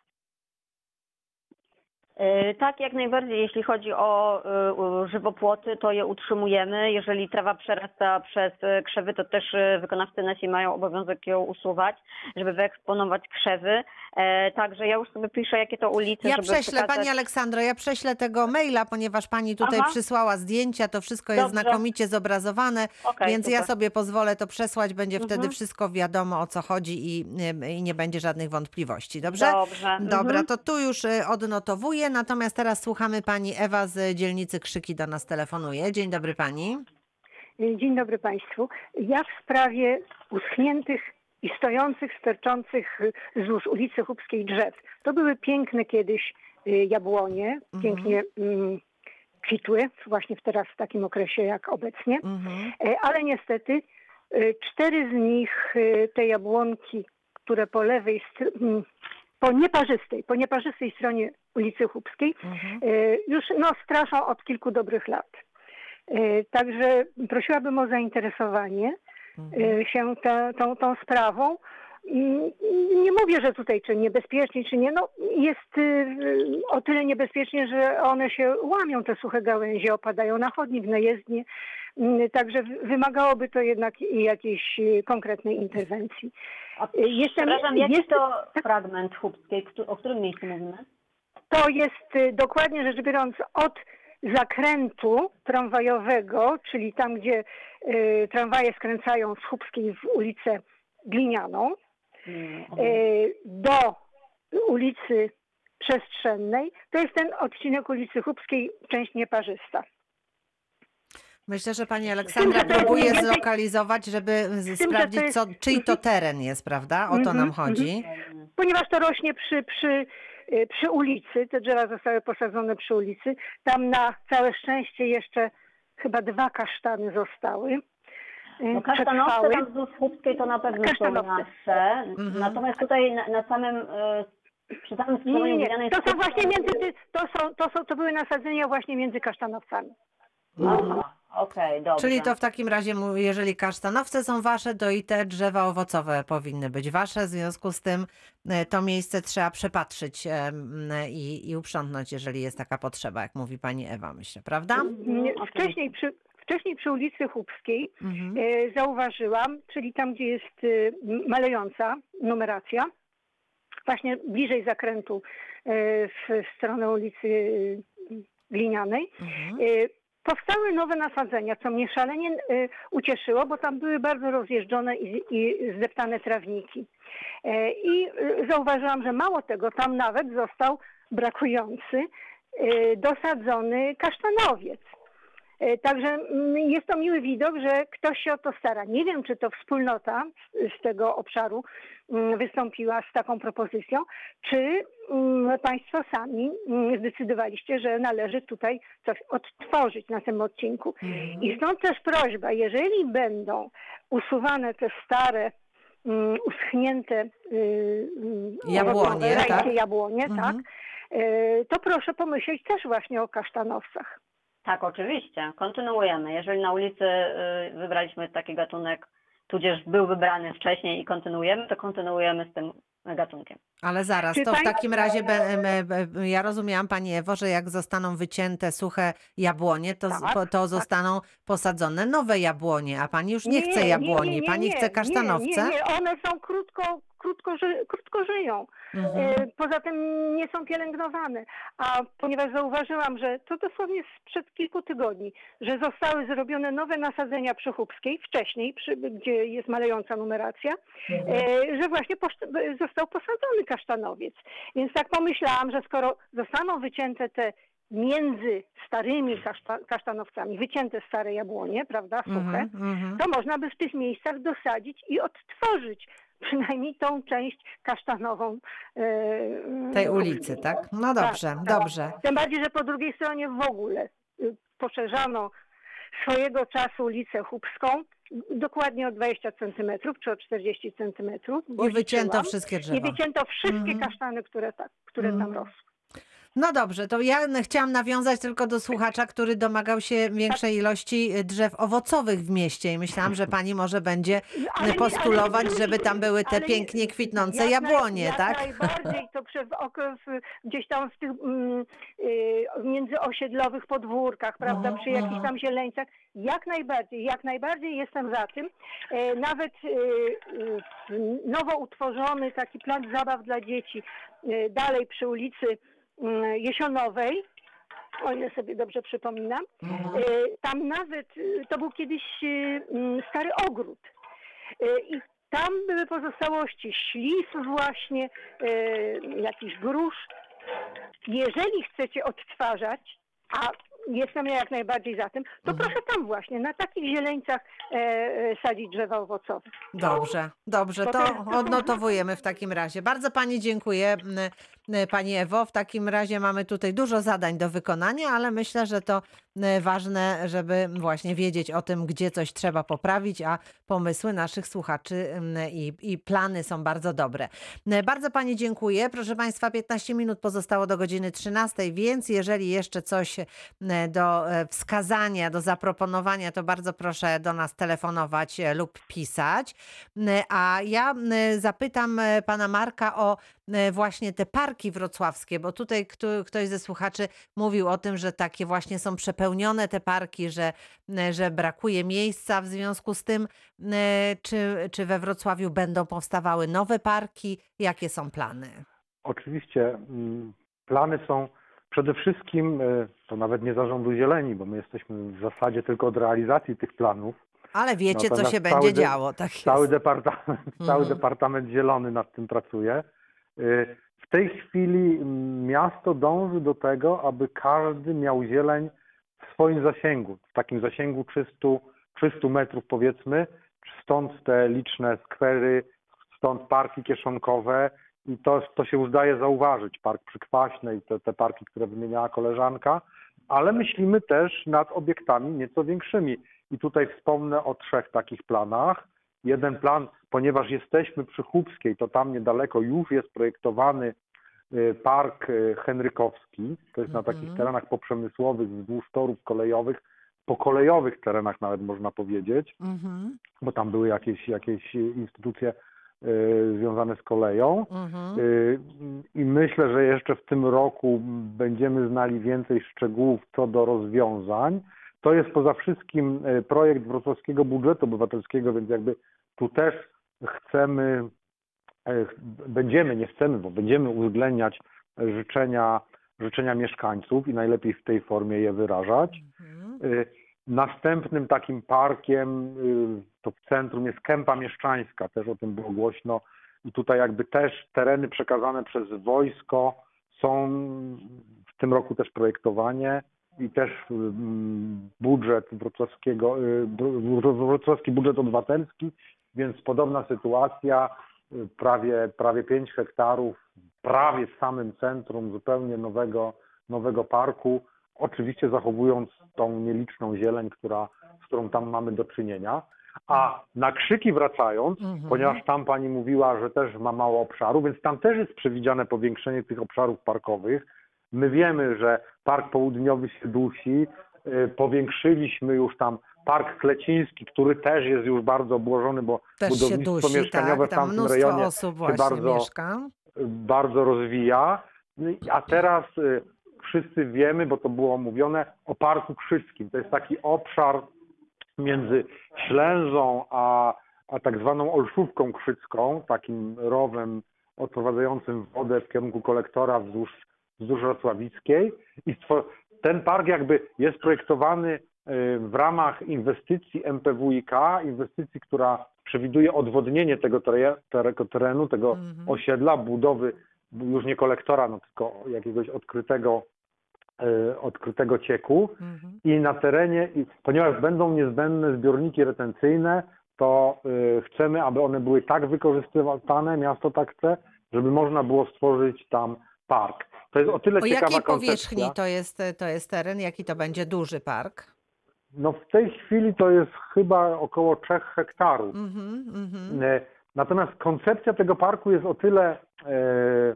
E, Tak, jak najbardziej. Jeśli chodzi o e, żywopłoty, to je utrzymujemy. Jeżeli trawa przerasta przez e, krzewy, to też wykonawcy nasi mają obowiązek ją usuwać, żeby wyeksponować krzewy. Także ja już sobie piszę, jakie to ulice, Ja prześlę, przekazać- Pani Aleksandro, ja prześlę tego maila, ponieważ Pani tutaj Aha. przysłała zdjęcia, to wszystko jest Dobrze. znakomicie zobrazowane, Okej, więc ja super. sobie pozwolę to przesłać, będzie wtedy Mhm. wszystko wiadomo o co chodzi i, i nie będzie żadnych wątpliwości, dobrze? Dobrze. Dobra, Mhm. to tu już y, natomiast teraz słuchamy Pani Ewa z dzielnicy Krzyki do nas telefonuje. Dzień dobry Pani. Dzień dobry Państwu. Ja w sprawie uschniętych i stojących, sterczących wzdłuż ulicy Chubskiej drzew. To były piękne kiedyś y, jabłonie, pięknie mm, kwitły, właśnie teraz w takim okresie jak obecnie. Mhm. E, Ale niestety y, cztery z nich, y, te jabłonki, które po lewej, mm, po nieparzystej, po nieparzystej stronie ulicy Chubskiej, Mhm. y, już no, straszą od kilku dobrych lat. Y, Także prosiłabym o zainteresowanie Mhm. y, się ta, tą, tą sprawą. Nie mówię, że tutaj czy niebezpiecznie, czy nie. No, jest y, o tyle niebezpiecznie, że one się łamią, te suche gałęzie, opadają na chodnik, na jezdnię. Mm, Także wymagałoby to jednak jakiejś y, konkretnej interwencji. Y, Jestem, Przepraszam, jaki jest, to fragment chubskiej? O którym miejscu mówimy? To jest y, dokładnie rzecz biorąc od zakrętu tramwajowego, czyli tam, gdzie y, tramwaje skręcają z Chubskiej w ulicę Glinianą, Mm, y, do ulicy Przestrzennej. To jest ten odcinek ulicy Chubskiej, część nieparzysta. Myślę, że Pani Aleksandra próbuje zlokalizować, żeby z- sprawdzić, jest- co, czyj to teren jest, prawda? O to Mhm, nam chodzi. Ponieważ to rośnie przy, przy, y, przy ulicy, te drzewa zostały posadzone przy ulicy, tam na całe szczęście jeszcze chyba dwa kasztany zostały. y, No kasztanowce tam wzdłuż Chubskiej to na pewno są Kasztanowce. nasze. Mhm. Natomiast tutaj na, na samym, e, przy samym Nie, nie, nie. To są właśnie między, ty- to są, to są, to były nasadzenia właśnie między kasztanowcami. Aha, okej, dobrze. Czyli to w takim razie, mu- jeżeli kasztanowce są wasze, to i te drzewa owocowe powinny być wasze. W związku z tym e, to miejsce trzeba przepatrzyć em, i, i uprzątnąć, jeżeli jest taka potrzeba, jak mówi pani Ewa, myślę, prawda? Nie, okej. Wcześniej przy, wcześniej przy ulicy Chubskiej Mhm. e, zauważyłam, czyli tam, gdzie jest e, malejąca numeracja, właśnie bliżej zakrętu e, w, stronę ulicy glinianej. Mhm. Y, Powstały nowe nasadzenia, co mnie szalenie y, ucieszyło, bo tam były bardzo rozjeżdżone i, i zdeptane trawniki. E, I y, zauważyłam, że mało tego, tam nawet został brakujący y, dosadzony kasztanowiec. E, Także jest to miły widok, że ktoś się o to stara. Nie wiem, czy to wspólnota z, tego obszaru wystąpiła z taką propozycją, czy Państwo sami zdecydowaliście, że należy tutaj coś odtworzyć na tym odcinku. I stąd też prośba, jeżeli będą usuwane te stare, uschnięte y, y, Jabłonie, owocowe, tak? jabłonie, Mhm. tak, to proszę pomyśleć też właśnie o kasztanowcach. Tak, oczywiście. Kontynuujemy. Jeżeli na ulicy y, wybraliśmy taki gatunek, tudzież był wybrany wcześniej i kontynuujemy, to kontynuujemy z tym gatunkiem. Ale zaraz, Czy to w takim razie, be, me- be, ja rozumiałam Pani Ewo, że jak zostaną wycięte suche jabłonie, to, Tak, po- to tak. zostaną posadzone nowe jabłonie, a Pani już nie, chce nie, jabłoni, nie, nie, Pani nie, chce kasztanowce? Nie, nie, nie, one są krótko, krótko, ży, krótko żyją. Mhm. E, Poza tym nie są pielęgnowane. A ponieważ zauważyłam, że to dosłownie sprzed kilku tygodni, że zostały zrobione nowe nasadzenia przy Chubskiej, wcześniej, przy, gdzie jest malejąca numeracja, e, że właśnie posz- został posadzony kasztanowiec. Więc tak pomyślałam, że skoro zostaną wycięte te między starymi kaszta, kasztanowcami, wycięte stare jabłonie, prawda, suche, Mhm, mhm. to można by w tych miejscach dosadzić i odtworzyć przynajmniej tą część kasztanową e, Tej ulicy, tak? No dobrze, tak. dobrze. Tym bardziej, że po drugiej stronie w ogóle y, poszerzano swojego czasu ulicę Chubską dokładnie o 20 centymetrów czy o 40 centymetrów. I wycięto wszystkie I drzewa. wycięto wszystkie Mhm. kasztany, które, tak, które tam Mhm. rosły. No dobrze, to ja chciałam nawiązać tylko do słuchacza, który domagał się większej ilości y, drzew owocowych w mieście i myślałam, że pani może będzie Ale nie- postulować, ale- żeby tam były te nie- pięknie kwitnące jak jabłonie, naj, tak? Jak najbardziej, to przez okres y, gdzieś tam w tych mm, y, międzyosiedlowych podwórkach, prawda, przy jakichś tam zieleńcach, jak najbardziej, jak najbardziej jestem za tym. E, Nawet y, nowo utworzony taki plac zabaw dla dzieci dalej przy ulicy Jesionowej, o ile sobie dobrze przypominam, Mhm. E, Tam nawet y, to był kiedyś y, mm, stary ogród. E, I tam były pozostałości ślis właśnie, e, jakiś grusz. Jeżeli chcecie odtwarzać, a jestem ja jak najbardziej za tym, to Mhm. proszę tam właśnie, na takich zieleńcach e, e, sadzić drzewa owocowe. Dobrze, dobrze, To odnotowujemy w takim razie. Bardzo Pani dziękuję, m, m, Pani Ewo. W takim razie mamy tutaj dużo zadań do wykonania, ale myślę, że to m, ważne, żeby właśnie wiedzieć o tym, gdzie coś trzeba poprawić, a pomysły naszych słuchaczy m, i, i plany są bardzo dobre. M, Bardzo Pani dziękuję. Proszę Państwa, 15 minut pozostało do godziny 13, więc jeżeli jeszcze coś do wskazania, do zaproponowania, to bardzo proszę do nas telefonować lub pisać. A ja zapytam pana Marka o właśnie te parki wrocławskie, bo tutaj kto- ktoś ze słuchaczy mówił o tym, że takie właśnie są przepełnione te parki, że, m, że brakuje miejsca w związku z tym. M, Czy, czy we Wrocławiu będą powstawały nowe parki? Jakie są plany? Oczywiście mm, plany są przede wszystkim, e, to nawet nie zarządu zieleni, bo my jesteśmy w zasadzie tylko od realizacji tych planów. Ale wiecie, co się będzie de- działo. Tak Cały departament, cały Mhm. departament zielony nad tym pracuje. W tej chwili mm, miasto dąży do tego, aby każdy miał zieleń w swoim zasięgu, w takim zasięgu 300, 300 metrów powiedzmy, stąd te liczne skwery, stąd parki kieszonkowe i to, to się udaje zauważyć, park przy Kwaśnej, te, te parki, które wymieniała koleżanka, ale myślimy też nad obiektami nieco większymi. I tutaj wspomnę o trzech takich planach. Jeden plan, ponieważ jesteśmy przy Chubskiej, to tam niedaleko już jest projektowany y, park y, Henrykowski. To jest na takich Mhm. terenach poprzemysłowych, wzdłuż torów kolejowych, po kolejowych terenach nawet można powiedzieć, Mhm, bo tam były jakieś, jakieś instytucje y, związane z koleją. mhm. Y, I myślę, że jeszcze w tym roku będziemy znali więcej szczegółów co do rozwiązań. To jest poza wszystkim y, projekt wrocławskiego budżetu obywatelskiego, więc jakby tu też chcemy, y, będziemy, nie chcemy, bo będziemy uwzględniać życzenia życzenia mieszkańców i najlepiej w tej formie je wyrażać. Y, Następnym takim parkiem to w centrum jest Kępa Mieszczańska, też o tym było głośno. I tutaj jakby też tereny przekazane przez wojsko są w tym roku też projektowanie i też mm, budżet wrocławskiego, y, wr- wrocławski budżet obywatelski, więc podobna sytuacja, y, prawie, prawie 5 hektarów, prawie w samym centrum zupełnie nowego, nowego parku, oczywiście zachowując tą nieliczną zieleń, która, z którą tam mamy do czynienia. A na krzyki wracając, Mhm. ponieważ tam pani mówiła, że też ma mało obszaru, więc tam też jest przewidziane powiększenie tych obszarów parkowych. My wiemy, że Park Południowy się dusi. Y, Powiększyliśmy już tam Park Kleciński, który też jest już bardzo obłożony, bo Też się budownictwo dusi, mieszkaniowe tak? w Tam tamtym rejonie osób się bardzo, mieszka. bardzo rozwija. No A teraz y, wszyscy wiemy, bo to było omówione, o Parku Krzyskim. To jest taki obszar między Ślęzą a, a tak zwaną Olszówką Krzycką, takim rowem odprowadzającym wodę w kierunku kolektora wzdłuż, wzdłuż Wrocławickiej. I ten park jakby jest projektowany y, w ramach inwestycji MPWiK, inwestycji, która przewiduje odwodnienie tego tere- tego terenu, tego Mhm. osiedla, budowy już nie kolektora, no tylko jakiegoś odkrytego, y, odkrytego cieku. Mhm. I na terenie, i ponieważ będą niezbędne zbiorniki retencyjne, to y, chcemy, aby one były tak wykorzystywane, miasto tak chce, żeby można było stworzyć tam park. To jest o tyle O ciekawa jakiej koncepcja. powierzchni to jest, to jest teren? Jaki to będzie duży park? No w tej chwili to jest chyba około 3 hektarów. Mhm, mhm. E, Natomiast koncepcja tego parku jest o tyle e,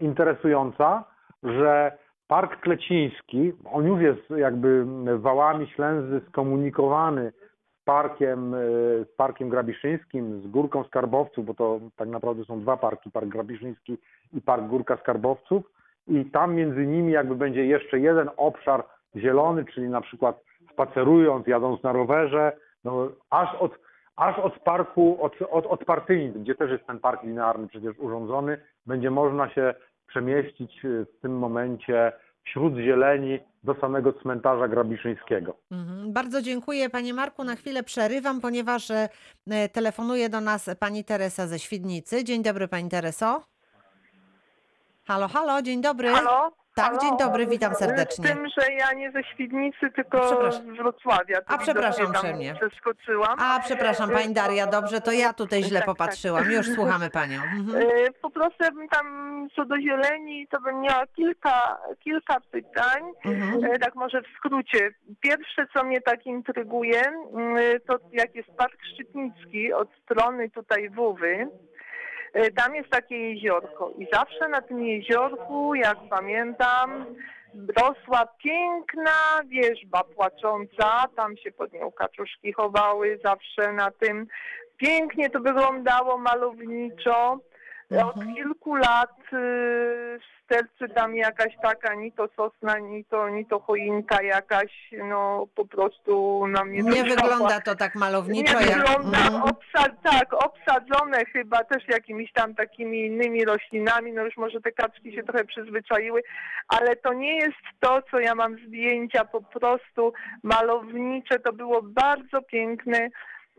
interesująca, że Park Kleciński, on już jest jakby wałami Ślęzy skomunikowany z parkiem, e, z parkiem Grabiszyńskim, z Górką Skarbowców, bo to tak naprawdę są dwa parki, Park Grabiszyński i Park Górka Skarbowców i tam między nimi jakby będzie jeszcze jeden obszar zielony, czyli na przykład spacerując, jadąc na rowerze, no, aż od aż od parku, od, od, od gdzie też jest ten park linearny przecież urządzony, będzie można się przemieścić y, w tym momencie wśród zieleni do samego cmentarza grabiszyńskiego. Mhm. Bardzo dziękuję Panie Marku. Na chwilę przerywam, ponieważ e, e, telefonuje do nas Pani Teresa ze Świdnicy. Dzień dobry Pani Tereso. Halo, halo, dzień dobry. Halo? Tak, Halo? dzień dobry, witam Z serdecznie. tym, że ja nie ze Świdnicy, tylko Przepraszam. z Wrocławia. To A, przepraszam widocznie tam uprzejmie. Przeskoczyłam. A, przepraszam Pani Daria, dobrze, to ja tutaj źle Tak, tak. popatrzyłam. Już słuchamy Panią. Mhm. E, Po prostu ja bym tam co do zieleni, to bym miała kilka, kilka pytań, Mhm. e, tak może w skrócie. Pierwsze, co mnie tak intryguje, mm, to jak jest Park Szczytnicki od strony tutaj Wówy, E, Tam jest takie jeziorko i zawsze na tym jeziorku, jak pamiętam, rosła piękna wierzba płacząca, tam się pod nią kaczuszki chowały zawsze na tym. Pięknie to wyglądało malowniczo. Od kilku lat y, w sterczy tam jakaś taka, ni to sosna, ni to, ni to choinka jakaś, no po prostu na mnie Nie wygląda to tak malowniczo Nie jak... wygląda, Mhm. obsa- tak, obsadzone chyba też jakimiś tam takimi innymi roślinami, no już może te kaczki się trochę przyzwyczaiły, ale to nie jest to, co ja mam zdjęcia, po prostu malownicze, to było bardzo piękne,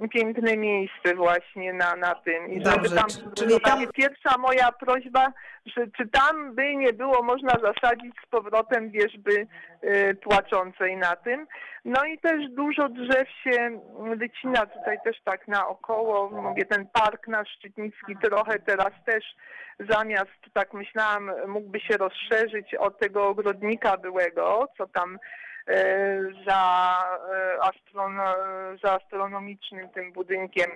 piękne miejsce właśnie na, na tym. I żeby Dobrze, tam, czy- czyli to tam- pierwsza moja prośba, że czy tam by nie było można zasadzić z powrotem wierzby y, płaczącej na tym. No i też dużo drzew się wycina tutaj też tak naokoło. Mówię, ten park nasz szczytnicki trochę teraz też zamiast, tak myślałam, mógłby się rozszerzyć od tego ogrodnika byłego, co tam e, za, e, astrono, za astronomicznym tym budynkiem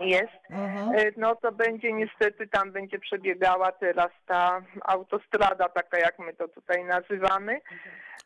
jest. Mhm. E, No to będzie niestety tam będzie przebiegała teraz ta autostrada, taka jak my to tutaj nazywamy.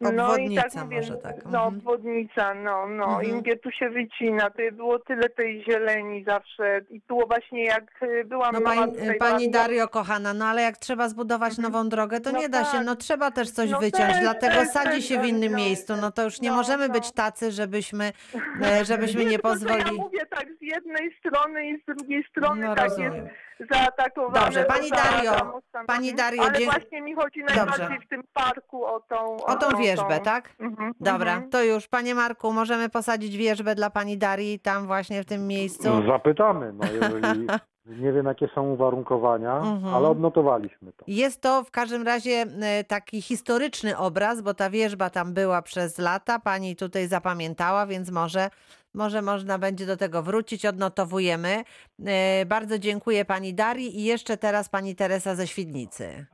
Obwodnica może tak, No, mhm. obwodnica, no, no. I Mhm. mówię, tu się wycina, tu było tyle tej zieleni zawsze. I tu właśnie jak e, byłam No pani, tutaj pani bardzo- Dario kochana, no ale jak trzeba zbudować nową drogę, to No nie da się, tak. no trzeba też coś No wyciąć, też, dlatego też, sadzi się w innym no. Miejscu, no to już nie No, możemy no. być tacy, żebyśmy, e, żebyśmy nie że pozwolili. Ja mówię tak z jednej strony i z drugiej strony No, tak rozumiem. jest zaatakowane. Dobrze, pani Dario, pani Dario, Ale dzie- właśnie mi chodzi najbardziej w tym parku o tą... O tą wierzbę, tak? Mhm, Dobra, mhm. to już. Panie Marku, możemy posadzić wierzbę dla pani Darii tam właśnie w tym miejscu? Zapytamy, no jeżeli nie wiem jakie są uwarunkowania, Mhm. ale odnotowaliśmy to. Jest to w każdym razie e, taki historyczny obraz, bo ta wierzba tam była przez lata, pani tutaj zapamiętała, więc może, może można będzie do tego wrócić, odnotowujemy. E, Bardzo dziękuję pani Darii i jeszcze teraz pani Teresa ze Świdnicy.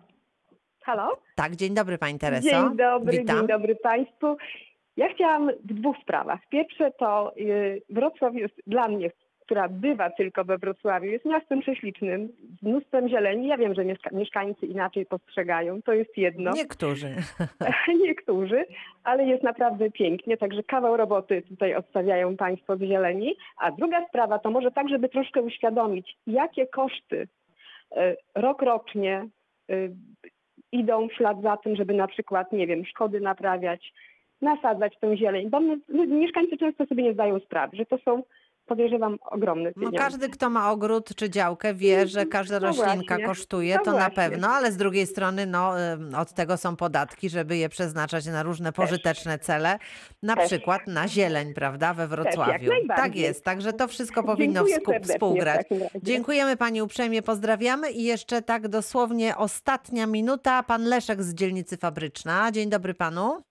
Halo? Tak, dzień dobry pani Tereso. Dzień dobry, Witam. dzień dobry Państwu. Ja chciałam w dwóch sprawach. Pierwsze to y, Wrocław jest dla mnie, która bywa tylko we Wrocławiu, jest miastem prześlicznym, z mnóstwem zieleni. Ja wiem, że mieszka- mieszkańcy inaczej postrzegają, to jest jedno. Niektórzy. Niektórzy, ale jest naprawdę pięknie, także kawał roboty tutaj odstawiają Państwo z zieleni. A druga sprawa to może tak, żeby troszkę uświadomić, jakie koszty e, rok rocznie e, idą w ślad za tym, żeby na przykład, nie wiem, szkody naprawiać, nasadzać tę zieleń, bo my, mieszkańcy często sobie nie zdają sprawy, że to są, podejrzewam, ogromne No pieniądze. każdy, kto ma ogród czy działkę, wie, że każda No roślinka właśnie. kosztuje, No to na właśnie. pewno, ale z drugiej strony no, od tego są podatki, żeby je przeznaczać na różne pożyteczne cele, na Też. przykład na zieleń, prawda, we jak Wrocławiu. tak jest, także to wszystko powinno współgrać. Dziękujemy Pani uprzejmie, pozdrawiamy i jeszcze tak dosłownie ostatnia minuta, Pan Leszek z dzielnicy Fabryczna. Dzień dobry Panu.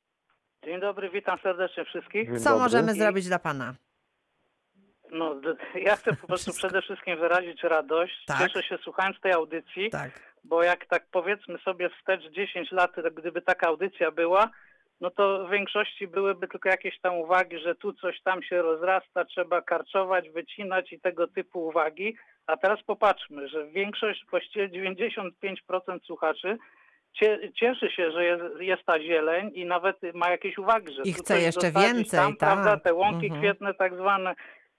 Dzień dobry, witam serdecznie wszystkich. Co możemy I- zrobić dla Pana? No, ja chcę po prostu przede wszystkim wyrazić radość. Tak. Cieszę się słuchając tej audycji, Tak. bo jak tak powiedzmy sobie wstecz 10 lat, gdyby taka audycja była, no to w większości byłyby tylko jakieś tam uwagi, że tu coś tam się rozrasta, trzeba karczować, wycinać i tego typu uwagi. A teraz popatrzmy, że większość, właściwie 95% słuchaczy cie- cieszy się, że jest, jest ta zieleń i nawet ma jakieś uwagi, że I chce jeszcze więcej, tam, prawda, tak. te łąki Mhm. kwietne tak zwane.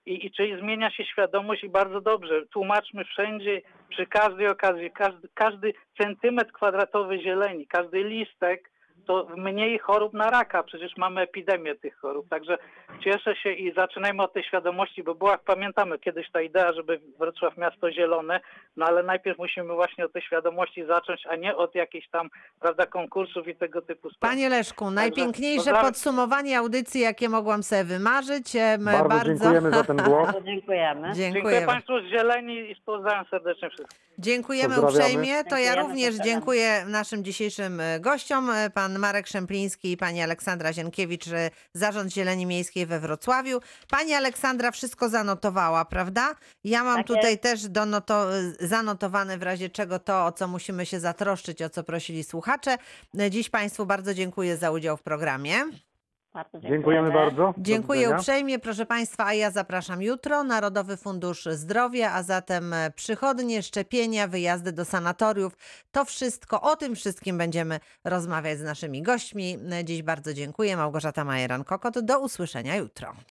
I, I czyli zmienia się świadomość i bardzo dobrze. Tłumaczmy wszędzie, przy każdej okazji, każdy, każdy centymetr kwadratowy zieleni, każdy listek, to mniej chorób na raka. Przecież mamy epidemię tych chorób. Także cieszę się i zaczynajmy od tej świadomości, bo była, pamiętamy kiedyś ta idea, żeby Wrocław miasto zielone, no ale najpierw musimy właśnie od tej świadomości zacząć, a nie od jakichś tam, prawda, konkursów i tego typu spraw. Panie Leszku, najpiękniejsze pozdrawiam. podsumowanie audycji, jakie mogłam sobie wymarzyć. Em, Bardzo dziękujemy za ten głos. Dziękujemy. Dziękuję. Państwu z Zieleni i pozdrawiam serdecznie wszystkich. Dziękujemy uprzejmie. To ja również dziękuję naszym dzisiejszym e, gościom, e, pan Marek Szempliński i pani Aleksandra Zienkiewicz, Zarząd Zieleni Miejskiej we Wrocławiu. Pani Aleksandra wszystko zanotowała, prawda? Ja mam Tak tutaj też donoto- zanotowane w razie czego to, o co musimy się zatroszczyć, o co prosili słuchacze. Dziś Państwu bardzo dziękuję za udział w programie. Bardzo Dziękujemy bardzo. Dziękuję uprzejmie, proszę Państwa, a ja zapraszam jutro. Narodowy Fundusz Zdrowia, a zatem e, przychodnie, szczepienia, wyjazdy do sanatoriów. To wszystko, o tym wszystkim będziemy rozmawiać z naszymi gośćmi. E, Dziś bardzo dziękuję. Małgorzata Majeran-Kokot. Do usłyszenia jutro.